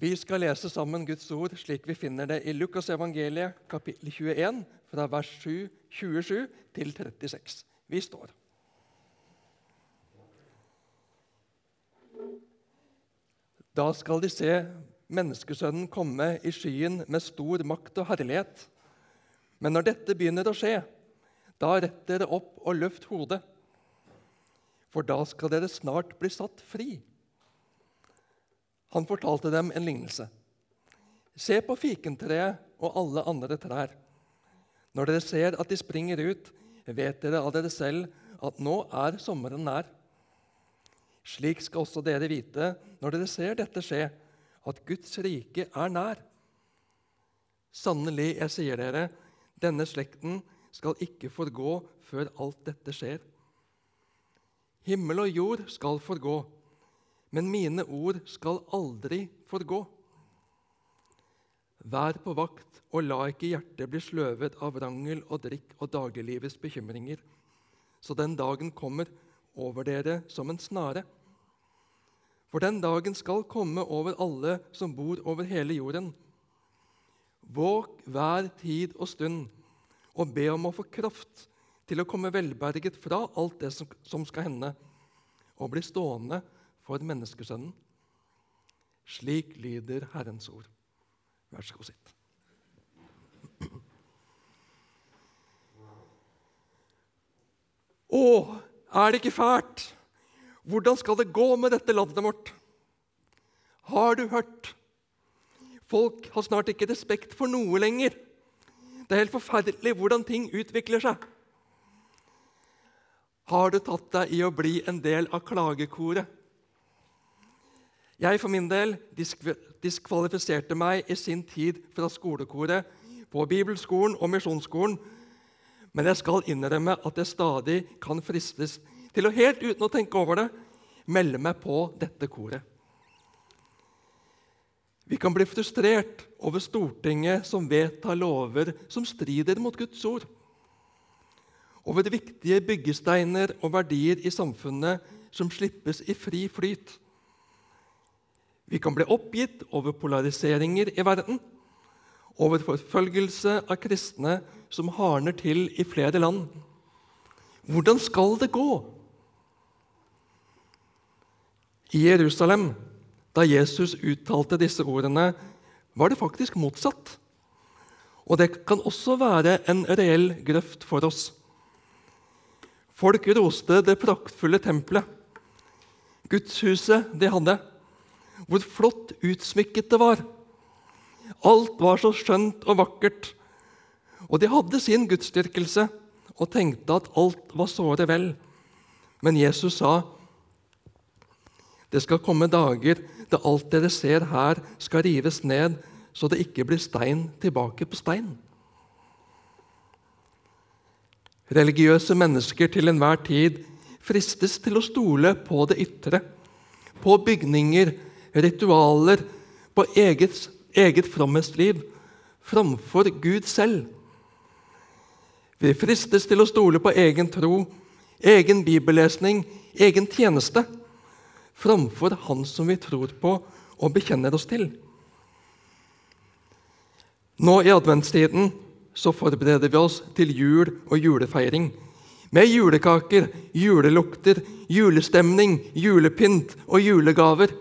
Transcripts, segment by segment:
Vi skal lese sammen Guds ord slik vi finner det i Lukas evangeliet, kapittel 21, fra vers 7, 27 til 36. Vi står. Da skal de se menneskesønnen komme i skyen med stor makt og herlighet. Men når dette begynner å skje, da rett dere opp og løft hodet, for da skal dere snart bli satt fri. Han fortalte dem en lignelse. Se på fikentreet og alle andre trær. Når dere ser at de springer ut, vet dere av dere selv at nå er sommeren nær. Slik skal også dere vite når dere ser dette skje, at Guds rike er nær. Sannelig, jeg sier dere, denne slekten skal ikke forgå før alt dette skjer. Himmel og jord skal forgå, men mine ord skal aldri forgå. Vær på vakt, og la ikke hjertet bli sløvet av rangel og drikk og dagliglivets bekymringer, så den dagen kommer over dere som en snare. For den dagen skal komme over alle som bor over hele jorden. Våg hver tid og stund og be om å få kraft til å komme velberget fra alt det som skal hende, og bli stående for menneskesønnen. Slik lyder Herrens ord. Vær så god, sitt. Å, er det ikke fælt? Hvordan skal det gå med dette landet vårt? Har du hørt? Folk har snart ikke respekt for noe lenger. Det er helt forferdelig hvordan ting utvikler seg. Har du tatt deg i å bli en del av klagekoret? Jeg for min del diskvalifiserte meg i sin tid fra skolekoret på bibelskolen og misjonsskolen, men jeg skal innrømme at jeg stadig kan fristes til å helt uten å tenke over det melde meg på dette koret. Vi kan bli frustrert over Stortinget som vedtar lover som strider mot Guds ord. Over viktige byggesteiner og verdier i samfunnet som slippes i fri flyt. Vi kan bli oppgitt over polariseringer i verden, over forfølgelse av kristne som hardner til i flere land. Hvordan skal det gå? I Jerusalem, da Jesus uttalte disse ordene, var det faktisk motsatt. Og det kan også være en reell grøft for oss. Folk roste det praktfulle tempelet, gudshuset de hadde hvor flott utsmykket det var. Alt var så skjønt og vakkert. Og de hadde sin gudsdyrkelse og tenkte at alt var såre vel. Men Jesus sa, 'Det skal komme dager da alt dere ser her, skal rives ned, så det ikke blir stein tilbake på stein.' Religiøse mennesker til enhver tid fristes til å stole på det ytre, på bygninger, ritualer på eget, eget fromhetsliv framfor Gud selv. Vi fristes til å stole på egen tro, egen bibellesning, egen tjeneste framfor Han som vi tror på og bekjenner oss til. Nå i adventstiden så forbereder vi oss til jul og julefeiring. Med julekaker, julelukter, julestemning, julepynt og julegaver.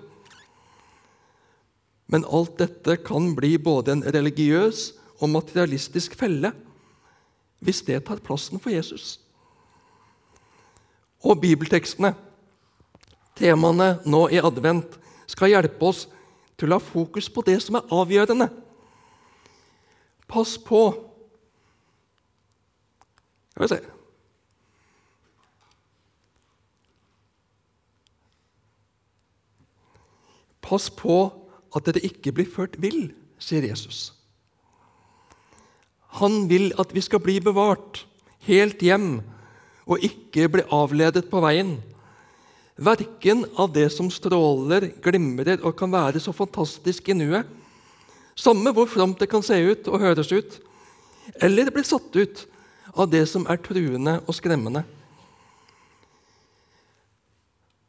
Men alt dette kan bli både en religiøs og materialistisk felle hvis det tar plassen for Jesus. Og bibeltekstene, temaene nå i advent, skal hjelpe oss til å ha fokus på det som er avgjørende. Pass på Skal vi se Pass på at dere ikke blir ført vill, sier Jesus. Han vil at vi skal bli bevart helt hjem og ikke bli avledet på veien. Verken av det som stråler, glimrer og kan være så fantastisk i nuet, samme hvor fromt det kan se ut og høres ut, eller bli satt ut av det som er truende og skremmende.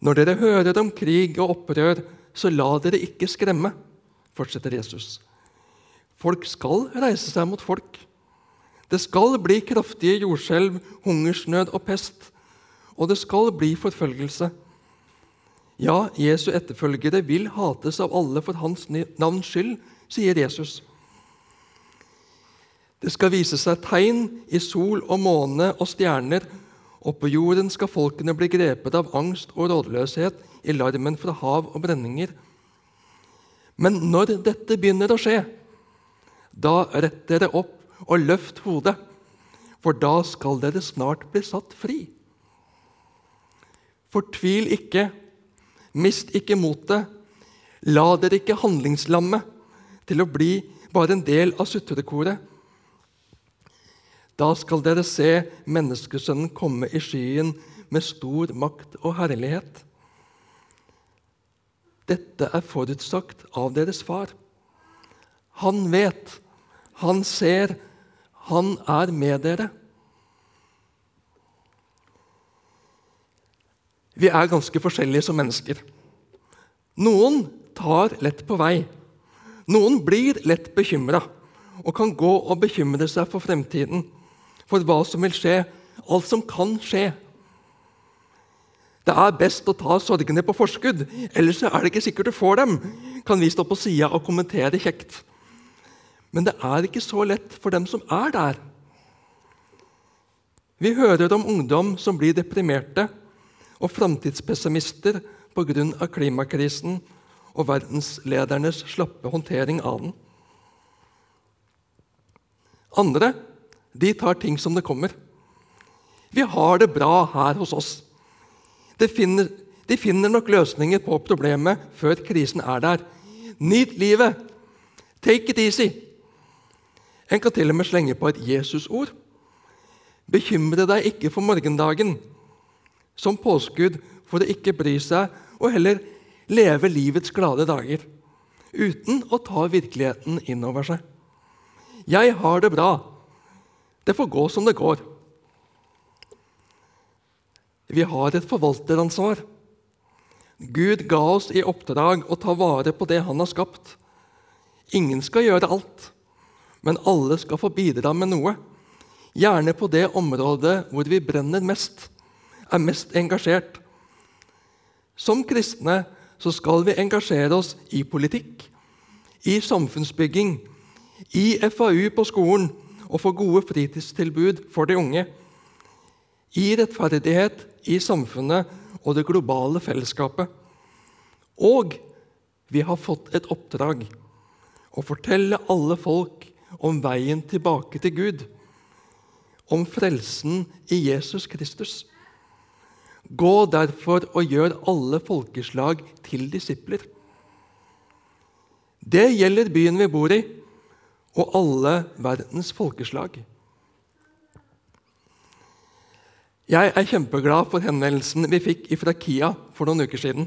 Når dere hører om krig og opprør, så la dere ikke skremme, fortsetter Jesus. Folk skal reise seg mot folk. Det skal bli kraftige jordskjelv, hungersnød og pest. Og det skal bli forfølgelse. Ja, Jesu etterfølgere vil hates av alle for hans navns skyld, sier Jesus. Det skal vise seg tegn i sol og måne og stjerner, og på jorden skal folkene bli grepet av angst og rådløshet i larmen fra hav og brenninger. Men når dette begynner å skje, da rett dere opp og løft hodet, for da skal dere snart bli satt fri. Fortvil ikke, mist ikke motet, la dere ikke handlingslamme til å bli bare en del av sutrekoret. Da skal dere se Menneskesønnen komme i skyen med stor makt og herlighet. Dette er forutsagt av deres far. Han vet, han ser, han er med dere. Vi er ganske forskjellige som mennesker. Noen tar lett på vei. Noen blir lett bekymra og kan gå og bekymre seg for fremtiden, for hva som vil skje, alt som kan skje. Det er best å ta sorgene på forskudd, ellers er det ikke sikkert du får dem, kan vi stå på sida og kommentere kjekt. Men det er ikke så lett for dem som er der. Vi hører om ungdom som blir deprimerte, og framtidspessimister pga. klimakrisen og verdensledernes slappe håndtering av den. Andre de tar ting som det kommer. Vi har det bra her hos oss. De finner, de finner nok løsninger på problemet før krisen er der. Nyt livet! Take it easy! En kan til og med slenge på et Jesus-ord. Bekymre deg ikke for morgendagen, som påskudd for å ikke bry seg og heller leve livets glade dager uten å ta virkeligheten inn over seg. Jeg har det bra. Det får gå som det går. Vi har et forvalteransvar. Gud ga oss i oppdrag å ta vare på det Han har skapt. Ingen skal gjøre alt, men alle skal få bidra med noe. Gjerne på det området hvor vi brenner mest, er mest engasjert. Som kristne så skal vi engasjere oss i politikk, i samfunnsbygging, i FAU på skolen og få gode fritidstilbud for de unge, i rettferdighet i samfunnet og det globale fellesskapet. Og vi har fått et oppdrag å fortelle alle folk om veien tilbake til Gud, om frelsen i Jesus Kristus. Gå derfor og gjør alle folkeslag til disipler. Det gjelder byen vi bor i, og alle verdens folkeslag. Jeg er kjempeglad for henvendelsen vi fikk fra Kia for noen uker siden.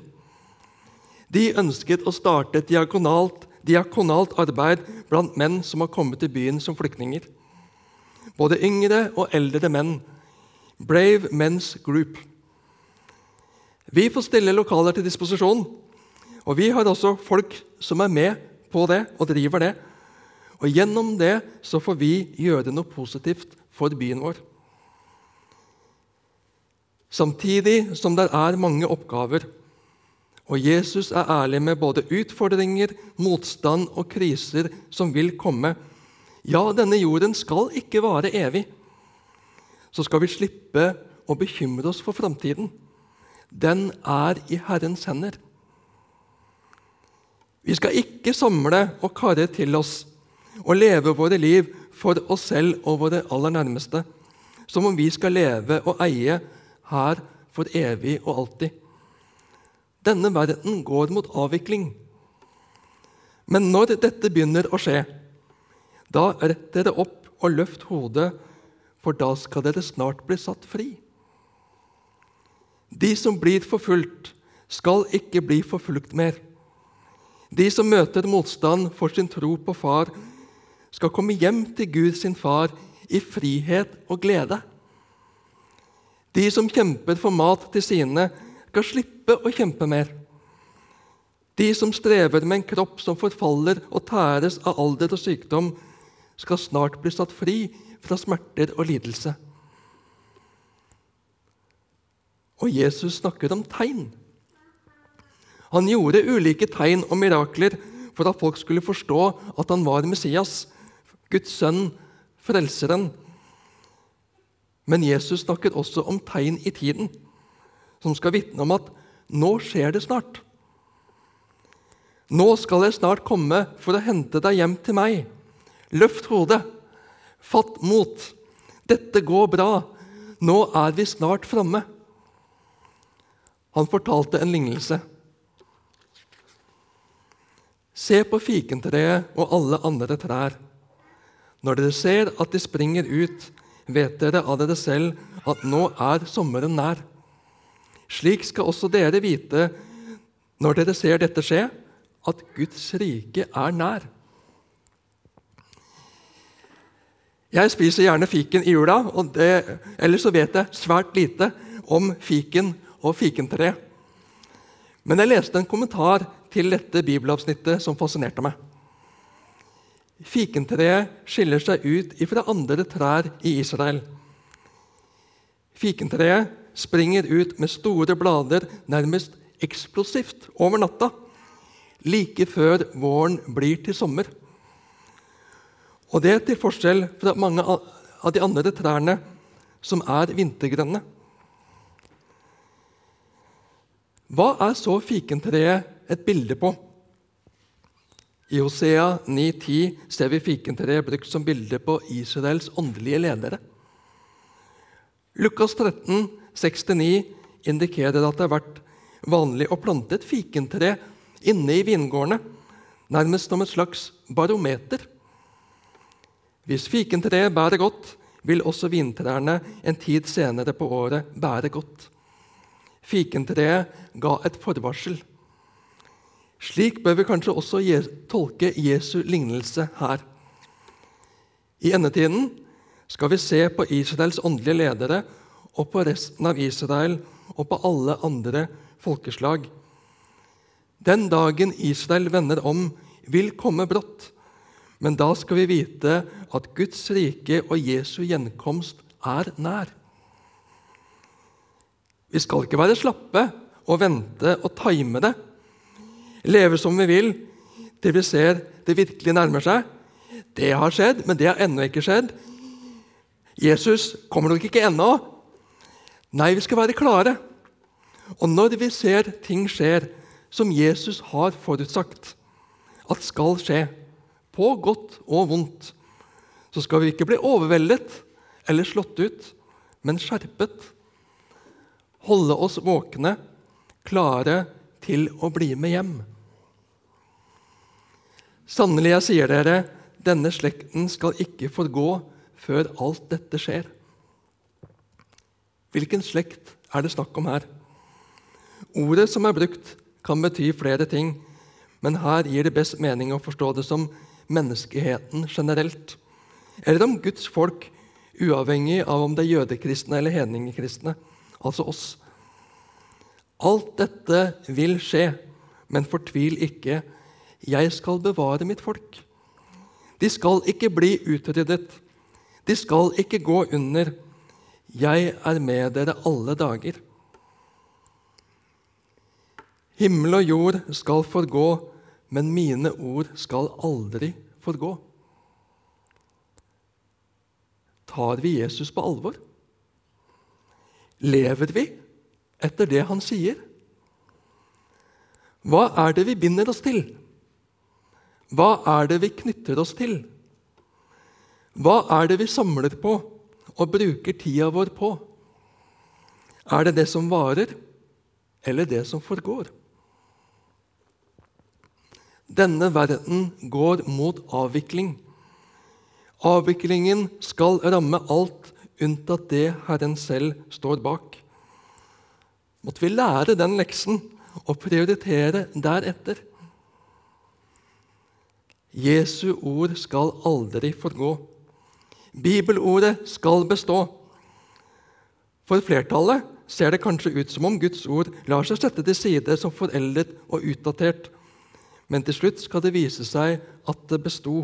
De ønsket å starte et diakonalt, diakonalt arbeid blant menn som har kommet til byen som flyktninger. Både yngre og eldre menn. Brave Men's Group. Vi får stille lokaler til disposisjon, og vi har også folk som er med på det og driver det. Og Gjennom det så får vi gjøre noe positivt for byen vår. Samtidig som det er mange oppgaver, og Jesus er ærlig med både utfordringer, motstand og kriser som vil komme. Ja, denne jorden skal ikke vare evig. Så skal vi slippe å bekymre oss for framtiden. Den er i Herrens hender. Vi skal ikke samle og karre til oss og leve våre liv for oss selv og våre aller nærmeste, som om vi skal leve og eie her for evig og alltid. Denne verden går mot avvikling. Men når dette begynner å skje, da rett dere opp og løft hodet, for da skal dere snart bli satt fri. De som blir forfulgt, skal ikke bli forfulgt mer. De som møter motstand for sin tro på Far, skal komme hjem til Gud sin Far i frihet og glede. De som kjemper for mat til sine, skal slippe å kjempe mer. De som strever med en kropp som forfaller og tæres av alder og sykdom, skal snart bli satt fri fra smerter og lidelse. Og Jesus snakker om tegn. Han gjorde ulike tegn og mirakler for at folk skulle forstå at han var Messias, Guds sønn, frelseren. Men Jesus snakker også om tegn i tiden, som skal vitne om at nå skjer det snart. Nå skal jeg snart komme for å hente deg hjem til meg. Løft hodet. Fatt mot. Dette går bra. Nå er vi snart framme. Han fortalte en lignelse. Se på fikentreet og alle andre trær. Når dere ser at de springer ut, vet dere av dere selv at nå er sommeren nær. Slik skal også dere vite når dere ser dette skje, at Guds rike er nær. Jeg spiser gjerne fiken i jula, og det, ellers så vet jeg svært lite om fiken og fikentre. Men jeg leste en kommentar til dette bibelavsnittet som fascinerte meg. Fikentreet skiller seg ut fra andre trær i Israel. Fikentreet springer ut med store blader nærmest eksplosivt over natta, like før våren blir til sommer. Og det til forskjell fra mange av de andre trærne som er vintergrønne. Hva er så fikentreet et bilde på? I Hosea 9,10 ser vi fikentreet brukt som bilde på Israels åndelige ledere. Lukas 13, 69 indikerer at det har vært vanlig å plante et fikentre inne i vingårdene, nærmest som et slags barometer. Hvis fikentreet bærer godt, vil også vintrærne en tid senere på året bære godt. Fikentreet ga et forvarsel. Slik bør vi kanskje også tolke Jesu lignelse her. I endetiden skal vi se på Israels åndelige ledere og på resten av Israel og på alle andre folkeslag. Den dagen Israel vender om, vil komme brått. Men da skal vi vite at Guds rike og Jesu gjenkomst er nær. Vi skal ikke være slappe og vente og time det leve som vi vil til vi ser det virkelig nærmer seg. Det har skjedd, men det har ennå ikke skjedd. Jesus kommer nok ikke ennå. Nei, vi skal være klare. Og når vi ser ting skjer som Jesus har forutsagt at skal skje, på godt og vondt, så skal vi ikke bli overveldet eller slått ut, men skjerpet. Holde oss våkne, klare til å bli med hjem. Sannelig, jeg sier dere, denne slekten skal ikke forgå før alt dette skjer. Hvilken slekt er det snakk om her? Ordet som er brukt, kan bety flere ting, men her gir det best mening å forstå det som menneskeheten generelt, eller om Guds folk, uavhengig av om det er jødekristne eller hedningekristne, altså oss. Alt dette vil skje, men fortvil ikke 'Jeg skal bevare mitt folk'. De skal ikke bli utryddet. De skal ikke gå under. Jeg er med dere alle dager. Himmel og jord skal forgå, men mine ord skal aldri forgå. Tar vi Jesus på alvor? Lever vi etter det han sier? Hva er det vi binder oss til? Hva er det vi knytter oss til? Hva er det vi samler på og bruker tida vår på? Er det det som varer, eller det som forgår? Denne verden går mot avvikling. Avviklingen skal ramme alt unntatt det Herren selv står bak. Måtte vi lære den leksen og prioritere deretter. Jesu ord skal aldri forgå. Bibelordet skal bestå. For flertallet ser det kanskje ut som om Guds ord lar seg sette til side som foreldet og utdatert, men til slutt skal det vise seg at det besto.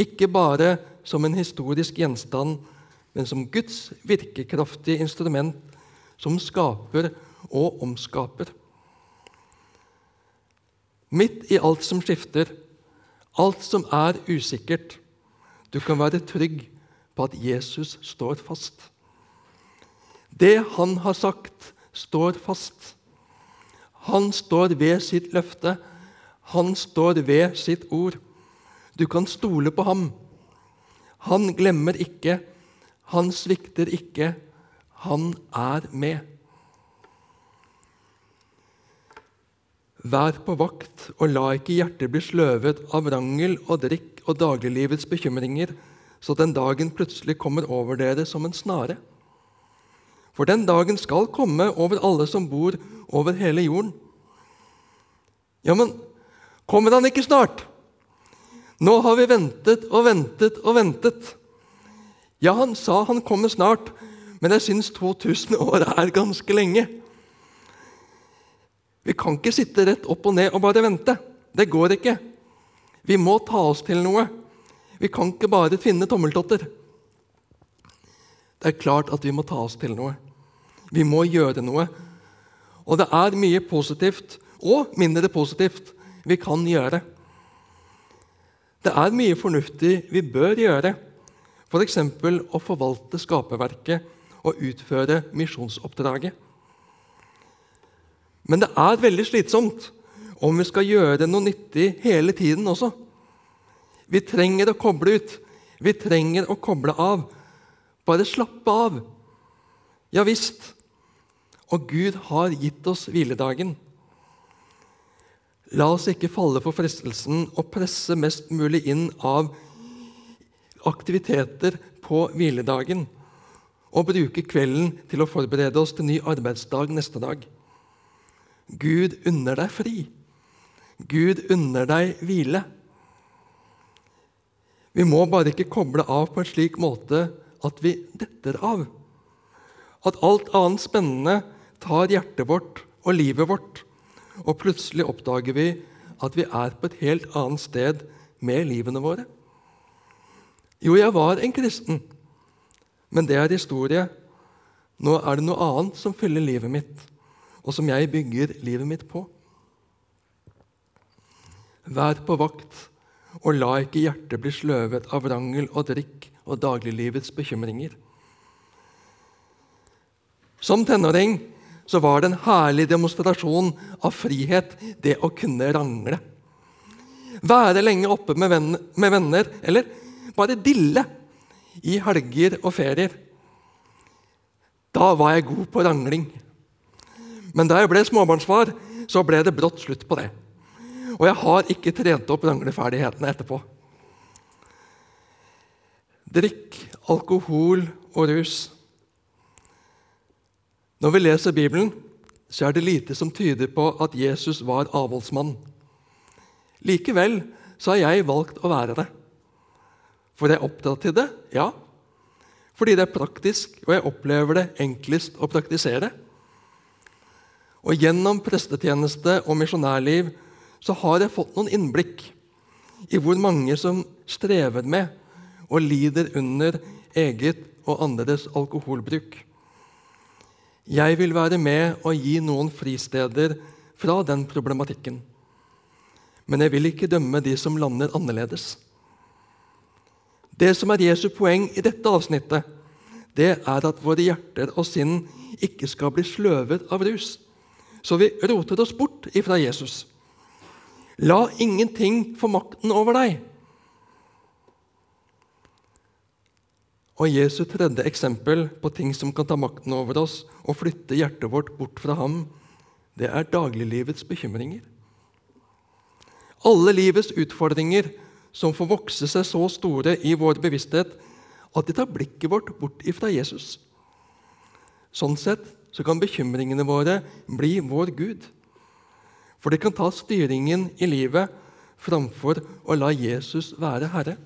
Ikke bare som en historisk gjenstand, men som Guds virkekraftige instrument som skaper og omskaper. Midt i alt som skifter, alt som er usikkert, du kan være trygg på at Jesus står fast. Det han har sagt, står fast. Han står ved sitt løfte. Han står ved sitt ord. Du kan stole på ham. Han glemmer ikke. Han svikter ikke. Han er med. Vær på vakt, og la ikke hjertet bli sløvet av rangel og drikk og dagliglivets bekymringer, så den dagen plutselig kommer over dere som en snare. For den dagen skal komme over alle som bor over hele jorden. Ja, men kommer han ikke snart? Nå har vi ventet og ventet og ventet. Ja, han sa han kommer snart, men jeg syns 2000 år er ganske lenge. Vi kan ikke sitte rett opp og ned og bare vente. Det går ikke. Vi må ta oss til noe. Vi kan ikke bare finne tommeltotter. Det er klart at vi må ta oss til noe. Vi må gjøre noe. Og det er mye positivt og mindre positivt vi kan gjøre. Det er mye fornuftig vi bør gjøre, f.eks. For å forvalte skaperverket og utføre misjonsoppdraget. Men det er veldig slitsomt om vi skal gjøre noe nyttig hele tiden også. Vi trenger å koble ut. Vi trenger å koble av. Bare slappe av. Ja visst. Og Gud har gitt oss hviledagen. La oss ikke falle for fristelsen å presse mest mulig inn av aktiviteter på hviledagen og bruke kvelden til å forberede oss til ny arbeidsdag neste dag. Gud unner deg fri. Gud unner deg hvile. Vi må bare ikke koble av på en slik måte at vi detter av. At alt annet spennende tar hjertet vårt og livet vårt, og plutselig oppdager vi at vi er på et helt annet sted med livene våre. Jo, jeg var en kristen, men det er historie. Nå er det noe annet som fyller livet mitt og som jeg bygger livet mitt på. Vær på vakt, og la ikke hjertet bli sløvet av rangel og drikk og dagliglivets bekymringer. Som tenåring så var det en herlig demonstrasjon av frihet, det å kunne rangle. Være lenge oppe med venner, med venner eller bare dille i helger og ferier. Da var jeg god på rangling. Men da jeg ble småbarnsfar, så ble det brått slutt på det. Og jeg har ikke trent opp rangleferdighetene etterpå. Drikk, alkohol og rus. Når vi leser Bibelen, så er det lite som tyder på at Jesus var avholdsmann. Likevel så har jeg valgt å være det. For jeg er opptatt til det? Ja. Fordi det er praktisk, og jeg opplever det enklest å praktisere. Og gjennom prestetjeneste og misjonærliv så har jeg fått noen innblikk i hvor mange som strever med og lider under eget og andres alkoholbruk. Jeg vil være med og gi noen fristeder fra den problematikken. Men jeg vil ikke dømme de som lander annerledes. Det som er Jesu poeng i dette avsnittet, det er at våre hjerter og sinn ikke skal bli sløvet av rus så vi roter oss bort ifra Jesus. La ingenting få makten over deg. Og Jesu tredje eksempel på ting som kan ta makten over oss og flytte hjertet vårt bort fra ham, det er dagliglivets bekymringer. Alle livets utfordringer som får vokse seg så store i vår bevissthet at de tar blikket vårt bort ifra Jesus. Sånn sett så kan bekymringene våre bli vår Gud. For det kan ta styringen i livet framfor å la Jesus være herre.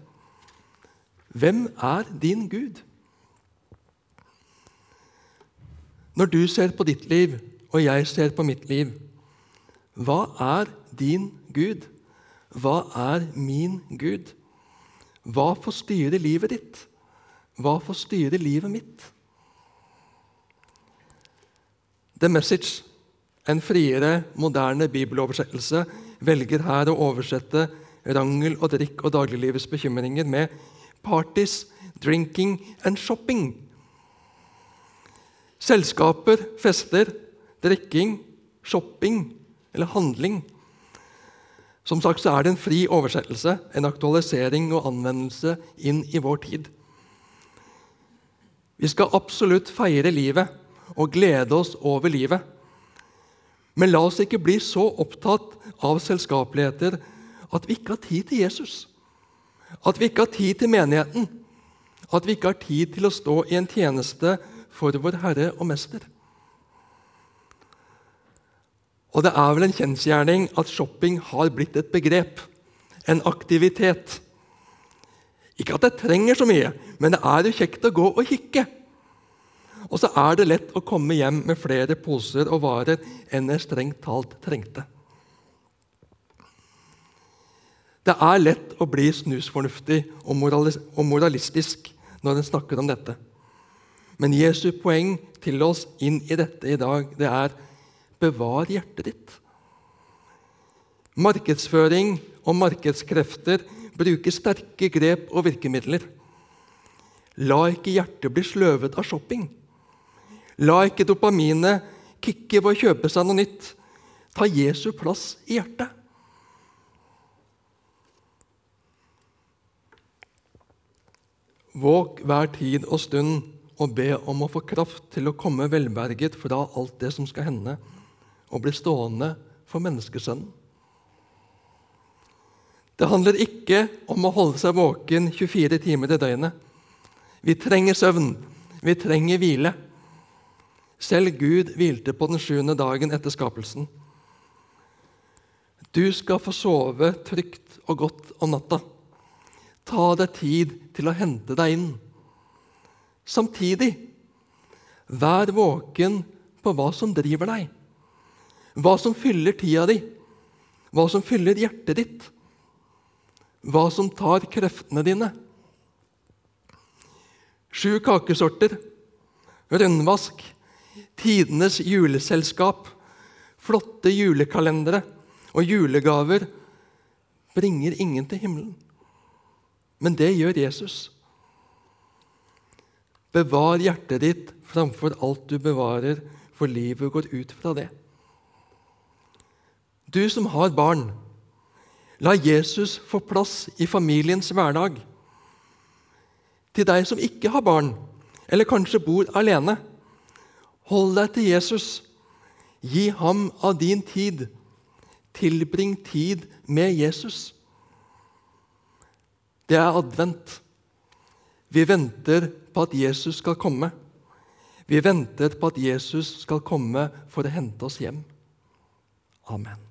Hvem er din Gud? Når du ser på ditt liv, og jeg ser på mitt liv, hva er din Gud? hva er min Gud? Hva får styre livet ditt? Hva får styre livet mitt? The Message, en friere, moderne bibeloversettelse, velger her å oversette rangel og drikk og dagliglivets bekymringer med 'parties, drinking and shopping'. Selskaper, fester, drikking, shopping eller handling. Som sagt så er det en fri oversettelse, en aktualisering og anvendelse inn i vår tid. Vi skal absolutt feire livet og glede oss over livet. Men la oss ikke bli så opptatt av selskapeligheter at vi ikke har tid til Jesus. At vi ikke har tid til menigheten. At vi ikke har tid til å stå i en tjeneste for vår Herre og Mester. Og det er vel en kjensgjerning at shopping har blitt et begrep, en aktivitet. Ikke at jeg trenger så mye, men det er jo kjekt å gå og kikke. Og så er det lett å komme hjem med flere poser og varer enn jeg strengt talt trengte. Det er lett å bli snusfornuftig og moralistisk når en snakker om dette. Men Jesu poeng til oss inn i dette i dag det er Bevar hjertet ditt. Markedsføring og markedskrefter bruker sterke grep og virkemidler. La ikke hjertet bli sløvet av shopping. La ikke dopaminet kicke ved å kjøpe seg noe nytt. Ta Jesu plass i hjertet. Våg hver tid og stund og be om å få kraft til å komme velberget fra alt det som skal hende og bli stående for menneskesønnen. Det handler ikke om å holde seg våken 24 timer i døgnet. Vi trenger søvn. Vi trenger hvile. Selv Gud hvilte på den sjuende dagen etter skapelsen. Du skal få sove trygt og godt om natta. Ta deg tid til å hente deg inn. Samtidig, vær våken på hva som driver deg hva som fyller tida di, hva som fyller hjertet ditt, hva som tar kreftene dine. Sju kakesorter, rundvask, tidenes juleselskap, flotte julekalendere og julegaver bringer ingen til himmelen. Men det gjør Jesus. Bevar hjertet ditt framfor alt du bevarer, for livet går ut fra det. Du som har barn, la Jesus få plass i familiens hverdag. Til deg som ikke har barn, eller kanskje bor alene, hold deg til Jesus. Gi ham av din tid. Tilbring tid med Jesus. Det er advent. Vi venter på at Jesus skal komme. Vi venter på at Jesus skal komme for å hente oss hjem. Amen.